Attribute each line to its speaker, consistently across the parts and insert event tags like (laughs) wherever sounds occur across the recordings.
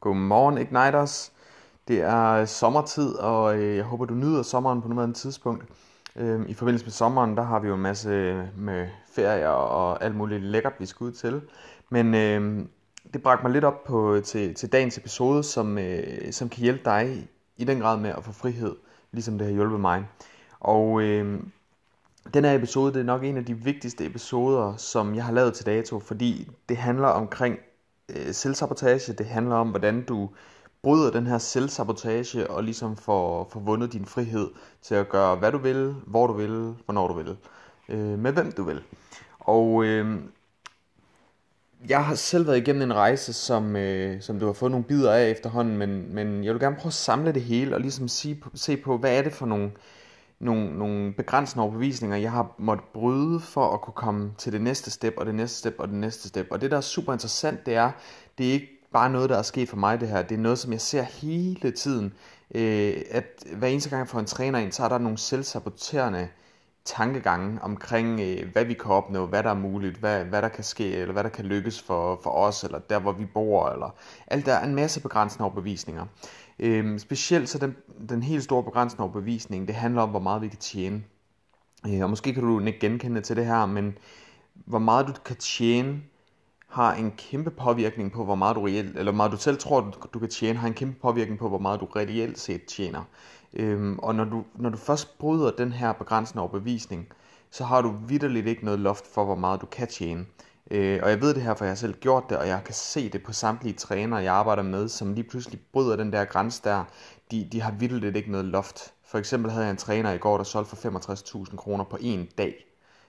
Speaker 1: Godmorgen Igniters. Det er øh, sommertid, og øh, jeg håber, du nyder sommeren på nuværende tidspunkt. Øhm, I forbindelse med sommeren, der har vi jo en masse øh, med ferier og alt muligt lækkert, vi skal ud til. Men øh, det bragte mig lidt op på, til, til dagens episode, som, øh, som kan hjælpe dig i den grad med at få frihed, ligesom det har hjulpet mig. Og øh, den her episode, det er nok en af de vigtigste episoder, som jeg har lavet til dato, fordi det handler omkring øh, selvsabotage. Det handler om, hvordan du bryder den her selvsabotage og ligesom får, får vundet din frihed til at gøre, hvad du vil, hvor du vil, hvornår du vil, øh, med hvem du vil. Og øh, jeg har selv været igennem en rejse, som, øh, som du har fået nogle bidder af efterhånden, men, men jeg vil gerne prøve at samle det hele og ligesom sige, se på, hvad er det for nogle, nogle, nogle begrænsende overbevisninger, jeg har måttet bryde for at kunne komme til det næste step, og det næste step, og det næste step. Og det, der er super interessant, det er, det er ikke bare noget, der er sket for mig det her. Det er noget, som jeg ser hele tiden. Øh, at hver eneste gang jeg får en træner ind, så er der nogle selvsaboterende tankegange omkring, øh, hvad vi kan opnå, hvad der er muligt, hvad, hvad der kan ske, eller hvad der kan lykkes for, for os, eller der, hvor vi bor, eller alt der er en masse begrænsende overbevisninger. Øhm, specielt så den, den helt store begrænsende overbevisning, det handler om, hvor meget vi kan tjene. Øh, og måske kan du ikke genkende til det her, men hvor meget du kan tjene, har en kæmpe påvirkning på, hvor meget du reelt, eller hvor meget du selv tror, du, du kan tjene, har en kæmpe påvirkning på, hvor meget du reelt set tjener. Øhm, og når du, når du først bryder den her begrænsende overbevisning, så har du vidderligt ikke noget loft for, hvor meget du kan tjene. Øh, og jeg ved det her, for jeg har selv gjort det, og jeg kan se det på samtlige trænere, jeg arbejder med, som lige pludselig bryder den der grænse der. De, de har vildt ikke noget loft. For eksempel havde jeg en træner i går, der solgte for 65.000 kroner på en dag.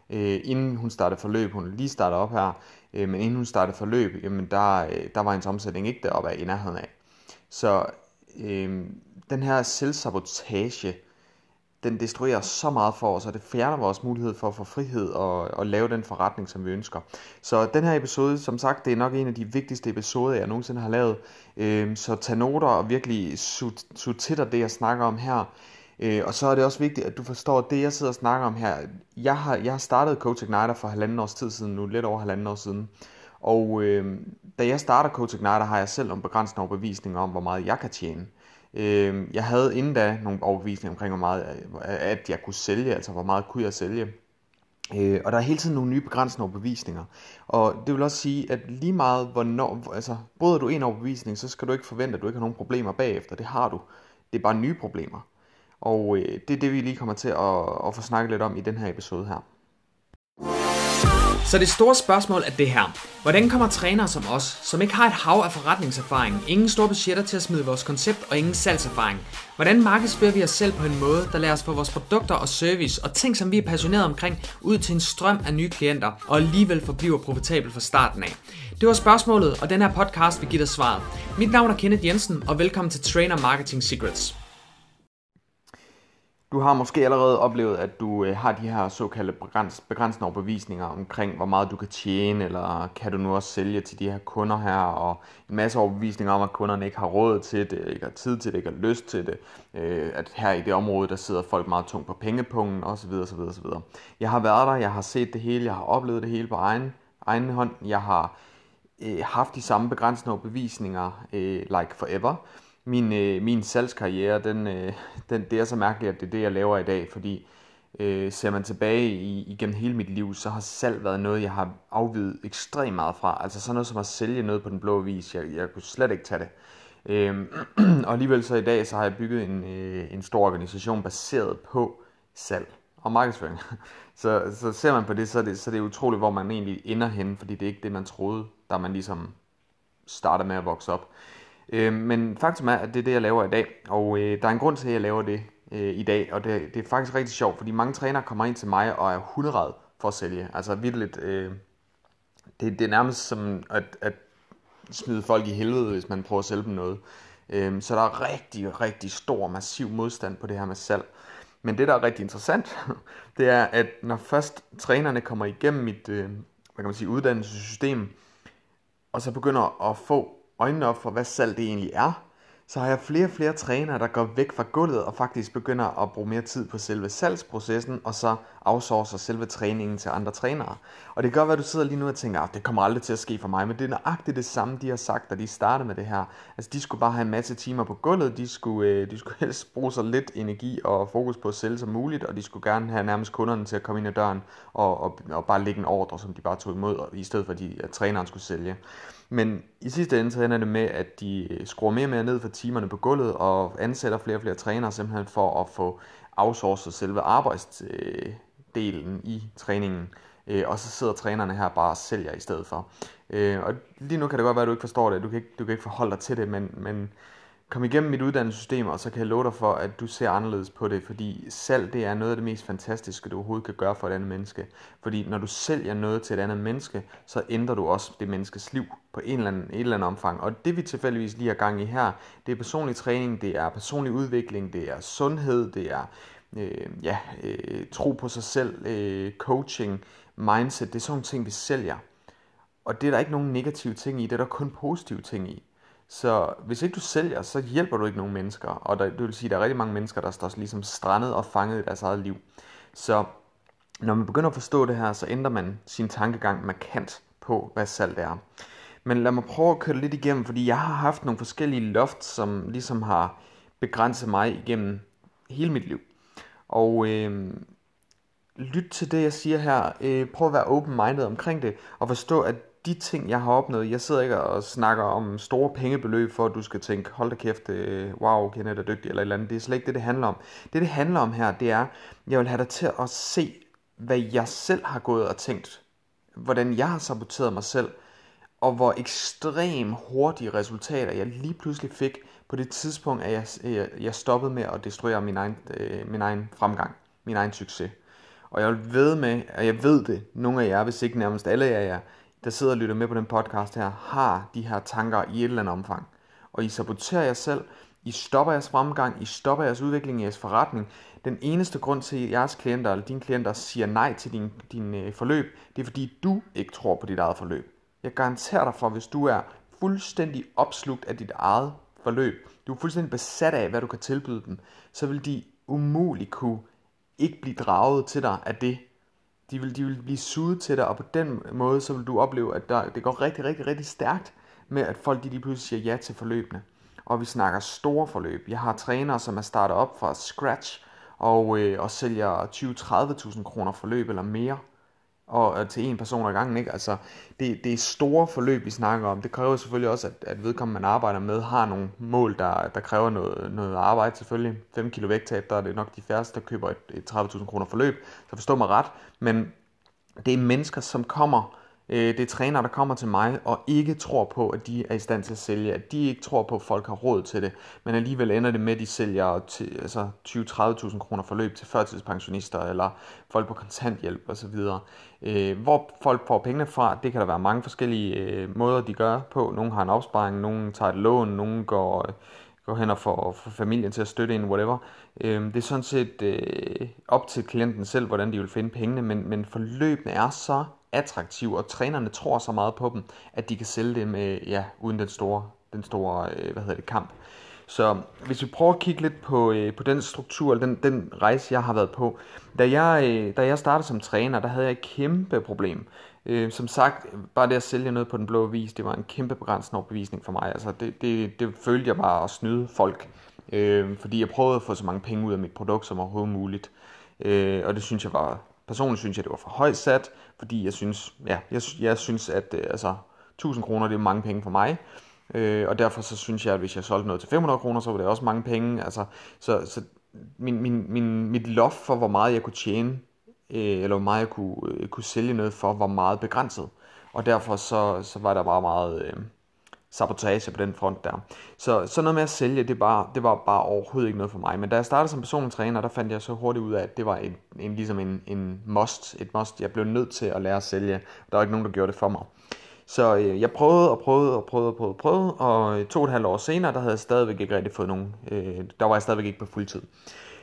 Speaker 1: Øh, inden hun startede forløb, hun lige startede op her, øh, men inden hun startede forløb, jamen der, øh, der var hendes omsætning ikke deroppe af i nærheden af. Så øh, den her selvsabotage, den destruerer så meget for os, og det fjerner vores mulighed for at få frihed og, og lave den forretning, som vi ønsker. Så den her episode, som sagt, det er nok en af de vigtigste episoder, jeg nogensinde har lavet. Øh, så tag noter og virkelig sut til dig det, jeg snakker om her. Øh, og så er det også vigtigt, at du forstår det, jeg sidder og snakker om her. Jeg har, jeg har startet Coach Igniter for halvanden års tid siden nu, lidt over halvanden år siden. Og øh, da jeg starter Coach Igniter, har jeg selv en begrænsende overbevisning om, hvor meget jeg kan tjene. Øh, Øhm, jeg havde inden da nogle overbevisninger omkring, hvor meget øh, at jeg kunne sælge, altså hvor meget kunne jeg sælge. Øh, og der er hele tiden nogle nye begrænsende overbevisninger. Og det vil også sige, at lige meget hvornår, altså bryder du en overbevisning, så skal du ikke forvente, at du ikke har nogen problemer bagefter. Det har du. Det er bare nye problemer. Og øh, det er det, vi lige kommer til at, at få snakket lidt om i den her episode her.
Speaker 2: Så det store spørgsmål er det her. Hvordan kommer trænere som os, som ikke har et hav af forretningserfaring, ingen store budgetter til at smide vores koncept og ingen salgserfaring, hvordan markedsfører vi os selv på en måde, der lader os få vores produkter og service og ting, som vi er passionerede omkring, ud til en strøm af nye klienter, og alligevel forbliver profitabel fra starten af? Det var spørgsmålet, og den her podcast vil give dig svaret. Mit navn er Kenneth Jensen, og velkommen til Trainer Marketing Secrets.
Speaker 1: Du har måske allerede oplevet, at du øh, har de her såkaldte begræns, begrænsende overbevisninger omkring, hvor meget du kan tjene, eller kan du nu også sælge til de her kunder her, og en masse overbevisninger om, at kunderne ikke har råd til det, ikke har tid til det, ikke har lyst til det, øh, at her i det område, der sidder folk meget tungt på pengepungen, osv. osv., osv. Jeg har været der, jeg har set det hele, jeg har oplevet det hele på egen, egen hånd, jeg har øh, haft de samme begrænsende overbevisninger, øh, like forever, min, øh, min salgskarriere, den, øh, den, det er så mærkeligt, at det er det, jeg laver i dag, fordi øh, ser man tilbage i, igennem hele mit liv, så har salg været noget, jeg har afvidet ekstremt meget fra. Altså sådan noget som at sælge noget på den blå vis, jeg, jeg kunne slet ikke tage det. Øh, (clears throat) og alligevel så i dag, så har jeg bygget en, øh, en stor organisation baseret på salg og markedsføring. (laughs) så, så ser man på det, så er det, så er det utroligt, hvor man egentlig ender hen, fordi det er ikke det, man troede, da man ligesom starter med at vokse op. Øh, men faktum er, at det er det, jeg laver i dag, og øh, der er en grund til, at jeg laver det øh, i dag, og det, det er faktisk rigtig sjovt, fordi mange trænere kommer ind til mig og er hunderad for at sælge. Altså vildt, øh, det, det er nærmest som at, at smide folk i helvede, hvis man prøver at sælge dem noget. Øh, så der er rigtig, rigtig stor, massiv modstand på det her med salg. Men det, der er rigtig interessant, (laughs) det er, at når først trænerne kommer igennem mit øh, hvad kan man sige, uddannelsessystem, og så begynder at få øjnene op for, hvad salg det egentlig er, så har jeg flere og flere trænere, der går væk fra gulvet og faktisk begynder at bruge mere tid på selve salgsprocessen, og så outsourcer selve træningen til andre trænere. Og det kan godt være, at du sidder lige nu og tænker, at det kommer aldrig til at ske for mig, men det er nøjagtigt det samme, de har sagt, da de startede med det her. Altså, de skulle bare have en masse timer på gulvet, de skulle, øh, de skulle (laughs) helst bruge så lidt energi og fokus på at sælge som muligt, og de skulle gerne have nærmest kunderne til at komme ind ad døren og, og, og bare lægge en ordre, som de bare tog imod, i stedet for at træneren skulle sælge. Men i sidste ende så ender det med, at de øh, skruer mere og mere ned for timerne på gulvet og ansætter flere og flere trænere simpelthen for at få outsourcet selve øh, delen i træningen. Øh, og så sidder trænerne her bare og sælger i stedet for. Øh, og lige nu kan det godt være, at du ikke forstår det, du kan ikke, du kan ikke forholde dig til det, men, men kom igennem mit uddannelsessystem, og så kan jeg love dig for, at du ser anderledes på det, fordi salg det er noget af det mest fantastiske, du overhovedet kan gøre for et andet menneske. Fordi når du sælger noget til et andet menneske, så ændrer du også det menneskes liv på en eller anden, et eller andet omfang. Og det vi tilfældigvis lige har gang i her, det er personlig træning, det er personlig udvikling, det er sundhed, det er øh, ja, øh, tro på sig selv, øh, coaching, mindset, det er sådan ting, vi sælger. Og det er der ikke nogen negative ting i, det er der kun positive ting i. Så hvis ikke du sælger, så hjælper du ikke nogen mennesker. Og der, det vil sige, at der er rigtig mange mennesker, der står ligesom strandet og fanget i deres eget liv. Så når man begynder at forstå det her, så ændrer man sin tankegang markant på, hvad salg er. Men lad mig prøve at køre det lidt igennem, fordi jeg har haft nogle forskellige loft, som ligesom har begrænset mig igennem hele mit liv. Og øh, lyt til det, jeg siger her. Øh, prøv at være open-minded omkring det, og forstå, at de ting, jeg har opnået, jeg sidder ikke og snakker om store pengebeløb, for at du skal tænke, hold da kæft, øh, wow, Kenneth er dygtig, eller et eller andet. Det er slet ikke det, det handler om. Det, det handler om her, det er, jeg vil have dig til at se, hvad jeg selv har gået og tænkt. Hvordan jeg har saboteret mig selv, og hvor ekstrem hurtige resultater jeg lige pludselig fik på det tidspunkt, at jeg, jeg, jeg stoppede med at destruere min egen, øh, min egen fremgang, min egen succes. Og jeg vil ved med, og jeg ved det, nogle af jer, hvis ikke nærmest alle af jer, der sidder og lytter med på den podcast her, har de her tanker i et eller andet omfang. Og I saboterer jer selv, I stopper jeres fremgang, I stopper jeres udvikling i jeres forretning. Den eneste grund til, at jeres klienter eller dine klienter siger nej til din, din øh, forløb, det er fordi du ikke tror på dit eget forløb. Jeg garanterer dig for, hvis du er fuldstændig opslugt af dit eget forløb, du er fuldstændig besat af, hvad du kan tilbyde dem, så vil de umuligt kunne ikke blive draget til dig af det, de vil, de vil blive suget til dig, og på den måde, så vil du opleve, at der, det går rigtig, rigtig, rigtig stærkt med, at folk de lige pludselig siger ja til forløbene. Og vi snakker store forløb. Jeg har trænere, som er startet op fra scratch, og, øh, og sælger 20-30.000 kroner forløb eller mere og til en person ad gangen. Ikke? Altså, det, det er store forløb, vi snakker om. Det kræver selvfølgelig også, at, at vedkommende, man arbejder med, har nogle mål, der, der kræver noget, noget arbejde selvfølgelig. 5 kilo vægttab, der er det nok de færreste, der køber et, et 30.000 kroner forløb. Så forstå mig ret. Men det er mennesker, som kommer Øh, det er trænere, der kommer til mig og ikke tror på, at de er i stand til at sælge, at de ikke tror på, at folk har råd til det, men alligevel ender det med, at de sælger til, altså 20-30.000 kroner forløb til førtidspensionister eller folk på kontanthjælp osv. Øh, hvor folk får pengene fra, det kan der være mange forskellige øh, måder, de gør på. Nogle har en opsparing, nogle tager et lån, nogle går går hen og får, familien til at støtte en, whatever. Øh, det er sådan set øh, op til klienten selv, hvordan de vil finde pengene, men, men forløbene er så attraktive, og trænerne tror så meget på dem, at de kan sælge det med, øh, ja, uden den store, den store øh, hvad hedder det, kamp. Så hvis vi prøver at kigge lidt på, øh, på den struktur, den, den rejse, jeg har været på. Da jeg, øh, da jeg startede som træner, der havde jeg et kæmpe problem. Øh, som sagt, bare det at sælge noget på den blå vis, det var en kæmpe begrænsende overbevisning for mig. Altså, det, det, det følte jeg bare at snyde folk. Øh, fordi jeg prøvede at få så mange penge ud af mit produkt som overhovedet muligt. Øh, og det synes jeg var Personligt synes jeg, det var for højt sat, fordi jeg synes, ja, jeg, jeg synes at øh, altså, 1000 kroner det er mange penge for mig. Øh, og derfor så synes jeg, at hvis jeg solgte noget til 500 kroner, så var det også mange penge. Altså, så, så min, min, min, mit loft for, hvor meget jeg kunne tjene, øh, eller hvor meget jeg kunne, øh, kunne sælge noget for, var meget begrænset. Og derfor så, så var der bare meget... Øh, sabotage på den front der. Så så noget med at sælge, det, bare, det var bare overhovedet ikke noget for mig. Men da jeg startede som personlig træner, der fandt jeg så hurtigt ud af, at det var en, en, ligesom en, en must, et must. Jeg blev nødt til at lære at sælge. Der var ikke nogen, der gjorde det for mig. Så øh, jeg prøvede og prøvede og prøvede og prøvede, og prøvede, og to og et halvt år senere, der havde jeg stadigvæk ikke rigtig fået nogen, øh, der var jeg stadigvæk ikke på fuld tid.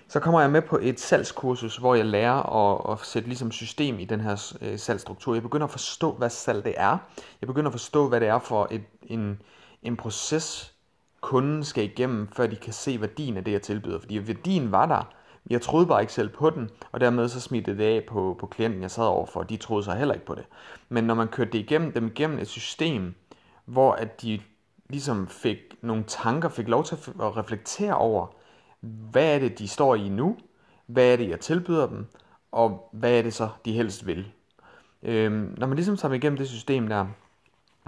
Speaker 1: Så kommer jeg med på et salgskursus, hvor jeg lærer at, at sætte ligesom system i den her øh, salgsstruktur. Jeg begynder at forstå, hvad salg det er. Jeg begynder at forstå, hvad det er for et, en, en proces, kunden skal igennem, før de kan se værdien af det, jeg tilbyder. Fordi værdien var der. Jeg troede bare ikke selv på den, og dermed så smidte det af på, på klienten, jeg sad overfor, og de troede så heller ikke på det. Men når man kørte det igennem, dem igennem et system, hvor at de ligesom fik nogle tanker, fik lov til at reflektere over, hvad er det, de står i nu, hvad er det, jeg tilbyder dem, og hvad er det så, de helst vil. Øhm, når man ligesom tager igennem det system der,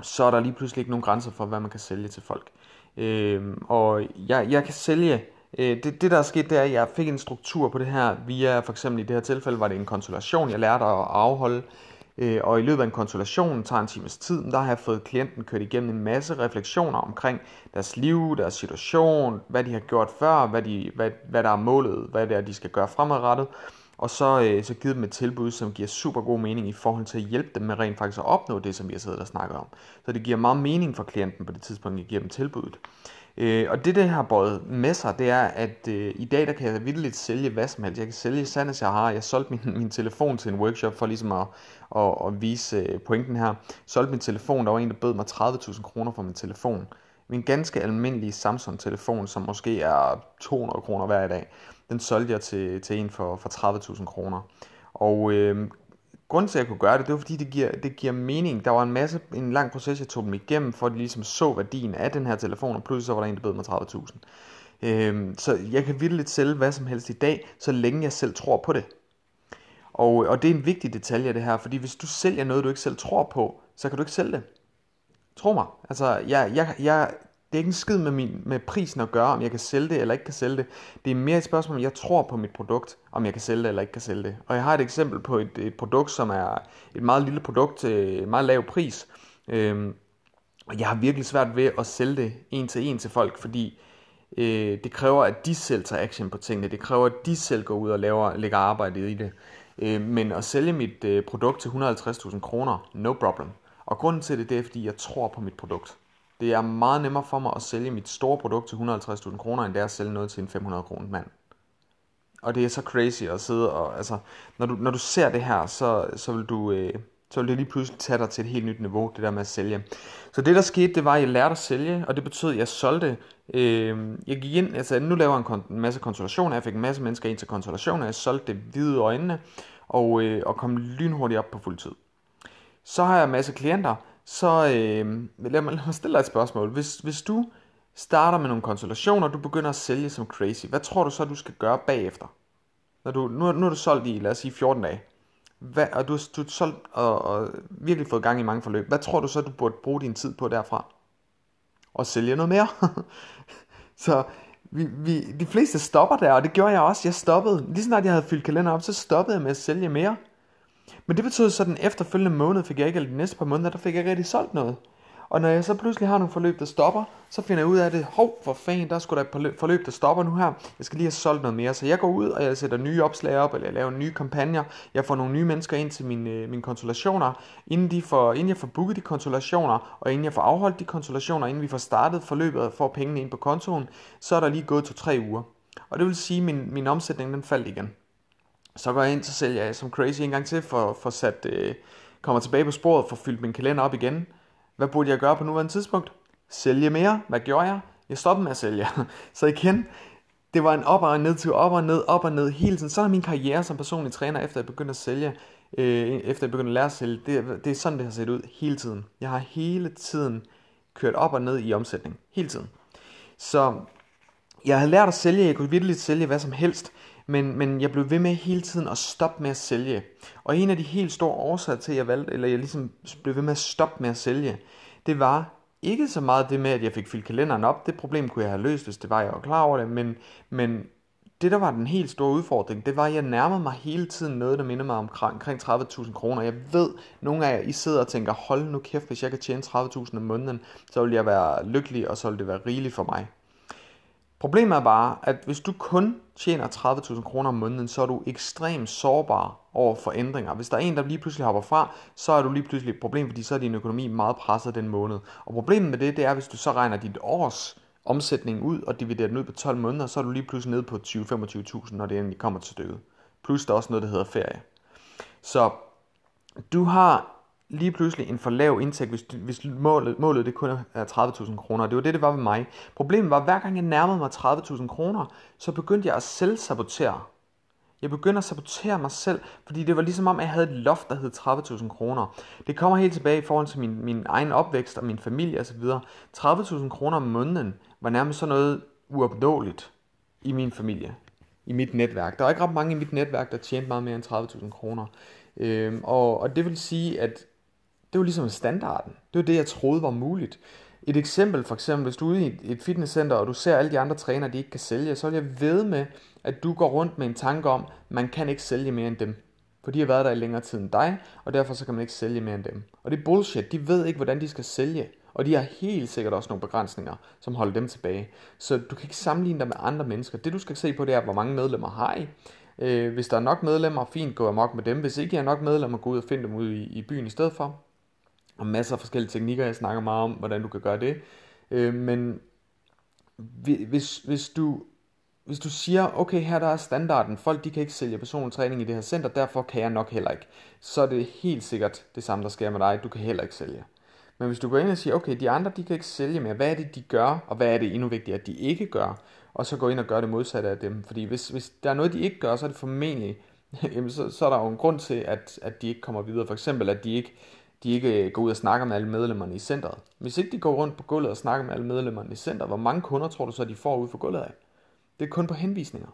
Speaker 1: så er der lige pludselig ikke nogen grænser for, hvad man kan sælge til folk. Øhm, og jeg, jeg kan sælge, øh, det, det der er sket, det er, at jeg fik en struktur på det her, via for eksempel i det her tilfælde, var det en konsultation, jeg lærte at afholde, øh, og i løbet af en konsultation, tager en times tid, der har jeg fået klienten kørt igennem en masse refleksioner omkring deres liv, deres situation, hvad de har gjort før, hvad, de, hvad, hvad der er målet, hvad det er, de skal gøre fremadrettet, og så, øh, så givet dem et tilbud, som giver super god mening i forhold til at hjælpe dem med rent faktisk at opnå det, som vi har siddet og snakket om. Så det giver meget mening for klienten på det tidspunkt, jeg giver dem tilbuddet. Øh, og det, det har båret med sig, det er, at øh, i dag der kan jeg vildt sælge hvad som helst. Jeg kan sælge sandt, jeg har. Jeg solgte min, min telefon til en workshop for ligesom at, at, at vise øh, pointen her. Solgte min telefon, der var en, der bød mig 30.000 kroner for min telefon. Min ganske almindelige Samsung-telefon, som måske er 200 kroner hver i dag, den solgte jeg til, til en for, for 30.000 kroner. Og øh, grunden til, at jeg kunne gøre det, det var fordi, det giver, det giver mening. Der var en masse, en lang proces, jeg tog dem igennem, for at de ligesom så værdien af den her telefon, og pludselig så var der en, der bød mig 30.000. Øhm, så jeg kan virkelig sælge hvad som helst i dag, så længe jeg selv tror på det. Og, og det er en vigtig detalje det her, fordi hvis du sælger noget, du ikke selv tror på, så kan du ikke sælge det. Tro mig. Altså, jeg, jeg, jeg, det er ikke en skid med, min, med prisen at gøre, om jeg kan sælge det eller ikke kan sælge det. Det er mere et spørgsmål, om jeg tror på mit produkt, om jeg kan sælge det eller ikke kan sælge det. Og jeg har et eksempel på et, et produkt, som er et meget lille produkt til en meget lav pris. Øhm, og jeg har virkelig svært ved at sælge det en til en til folk, fordi øh, det kræver, at de selv tager action på tingene. Det kræver, at de selv går ud og laver, lægger arbejde i det. Øh, men at sælge mit øh, produkt til 150.000 kroner, no problem. Og grunden til det, det er, fordi jeg tror på mit produkt. Det er meget nemmere for mig at sælge mit store produkt til 150.000 kroner, end det er at sælge noget til en 500 kroner mand. Og det er så crazy at sidde og, altså, når du, når du ser det her, så, så vil du, øh, så vil det lige pludselig tage dig til et helt nyt niveau, det der med at sælge. Så det der skete, det var, at jeg lærte at sælge, og det betød, at jeg solgte, øh, jeg gik ind, altså nu laver jeg en, en masse konsultationer, jeg fik en masse mennesker ind til konsultationer, jeg solgte det hvide øjnene, og, øh, og kom lynhurtigt op på fuld tid. Så har jeg en masse klienter, så øh, lad, mig, lad mig stille dig et spørgsmål. Hvis, hvis du starter med nogle konstellationer, og du begynder at sælge som crazy, hvad tror du så, du skal gøre bagefter? Når du, nu, nu er du solgt i, lad os sige, 14 dage, hvad, og du, du solgt og, og virkelig fået gang i mange forløb, hvad tror du så, du burde bruge din tid på derfra? Og sælge noget mere? (laughs) så vi, vi, de fleste stopper der, og det gjorde jeg også. Jeg stoppede, lige snart jeg havde fyldt kalender op, så stoppede jeg med at sælge mere. Men det betød så, at den efterfølgende måned fik jeg ikke, eller de næste par måneder, der fik jeg ikke rigtig solgt noget. Og når jeg så pludselig har nogle forløb, der stopper, så finder jeg ud af det, hov, for fanden, der skulle der et forløb, der stopper nu her. Jeg skal lige have solgt noget mere. Så jeg går ud, og jeg sætter nye opslag op, eller jeg laver nye kampagner. Jeg får nogle nye mennesker ind til øh, mine, mine konsultationer. Inden, de får, inden jeg får booket de konsultationer, og inden jeg får afholdt de konsultationer, inden vi får startet forløbet og får pengene ind på kontoen, så er der lige gået to-tre uger. Og det vil sige, at min, min omsætning den faldt igen. Så går jeg ind, så sælger jeg som crazy en gang til, for, for sat, øh, kommer tilbage på sporet, for fyldt min kalender op igen. Hvad burde jeg gøre på nuværende tidspunkt? Sælge mere. Hvad gjorde jeg? Jeg stoppede med at sælge. (laughs) så igen, det var en op og ned til op og ned, op og ned hele tiden. Så er min karriere som personlig træner, efter jeg begyndte at sælge, øh, efter jeg begyndte at lære at sælge, det, det er sådan, det har set ud hele tiden. Jeg har hele tiden kørt op og ned i omsætning. Hele tiden. Så jeg har lært at sælge, jeg kunne virkelig sælge hvad som helst men, men jeg blev ved med hele tiden at stoppe med at sælge. Og en af de helt store årsager til, at jeg valgte, eller jeg ligesom blev ved med at stoppe med at sælge, det var ikke så meget det med, at jeg fik fyldt kalenderen op. Det problem kunne jeg have løst, hvis det var, jeg var klar over det. Men, men det, der var den helt store udfordring, det var, at jeg nærmede mig hele tiden noget, der minder mig om omkring 30.000 kroner. Jeg ved, nogle af jer, I sidder og tænker, hold nu kæft, hvis jeg kan tjene 30.000 om måneden, så vil jeg være lykkelig, og så vil det være rigeligt for mig. Problemet er bare, at hvis du kun tjener 30.000 kroner om måneden, så er du ekstremt sårbar over for ændringer. Hvis der er en, der lige pludselig hopper fra, så er du lige pludselig et problem, fordi så er din økonomi meget presset den måned. Og problemet med det, det er, hvis du så regner dit års omsætning ud og dividerer den ud på 12 måneder, så er du lige pludselig nede på 20-25.000, når det endelig kommer til stykket. Plus der er også noget, der hedder ferie. Så du har lige pludselig en for lav indtægt, hvis, hvis målet, målet det kun er 30.000 kroner. Det var det, det var med mig. Problemet var, at hver gang jeg nærmede mig 30.000 kroner, så begyndte jeg at selvsabotere Jeg begyndte at sabotere mig selv, fordi det var ligesom om, jeg havde et loft, der hed 30.000 kroner. Det kommer helt tilbage i forhold til min, min egen opvækst og min familie osv. 30.000 kroner om måneden var nærmest sådan noget uopnåeligt i min familie, i mit netværk. Der var ikke ret mange i mit netværk, der tjente meget mere end 30.000 kroner. Øhm, og, og det vil sige, at det var ligesom standarden. Det var det, jeg troede var muligt. Et eksempel for eksempel, hvis du er ude i et fitnesscenter, og du ser alle de andre trænere, de ikke kan sælge, så vil jeg ved med, at du går rundt med en tanke om, man kan ikke sælge mere end dem. For de har været der i længere tid end dig, og derfor så kan man ikke sælge mere end dem. Og det er bullshit. De ved ikke, hvordan de skal sælge. Og de har helt sikkert også nogle begrænsninger, som holder dem tilbage. Så du kan ikke sammenligne dig med andre mennesker. Det du skal se på, det er, hvor mange medlemmer har I. Øh, hvis der er nok medlemmer, fint, gå amok med dem. Hvis ikke I har nok medlemmer, gå ud og find dem ude i, i byen i stedet for. Og masser af forskellige teknikker, jeg snakker meget om, hvordan du kan gøre det. Øh, men hvis, hvis du hvis du siger, okay, her der er standarden, folk de kan ikke sælge personlig træning i det her center, derfor kan jeg nok heller ikke, så er det helt sikkert det samme, der sker med dig, du kan heller ikke sælge. Men hvis du går ind og siger, okay, de andre de kan ikke sælge mere, hvad er det, de gør, og hvad er det endnu vigtigere, at de ikke gør, og så gå ind og gøre det modsatte af dem. Fordi hvis, hvis der er noget, de ikke gør, så er det formentlig, (laughs) jamen så, så er der jo en grund til, at, at de ikke kommer videre. For eksempel, at de ikke, de ikke øh, går ud og snakker med alle medlemmerne i centret. Hvis ikke de går rundt på gulvet og snakker med alle medlemmerne i centret, hvor mange kunder tror du så, de får ud for gulvet af? Det er kun på henvisninger.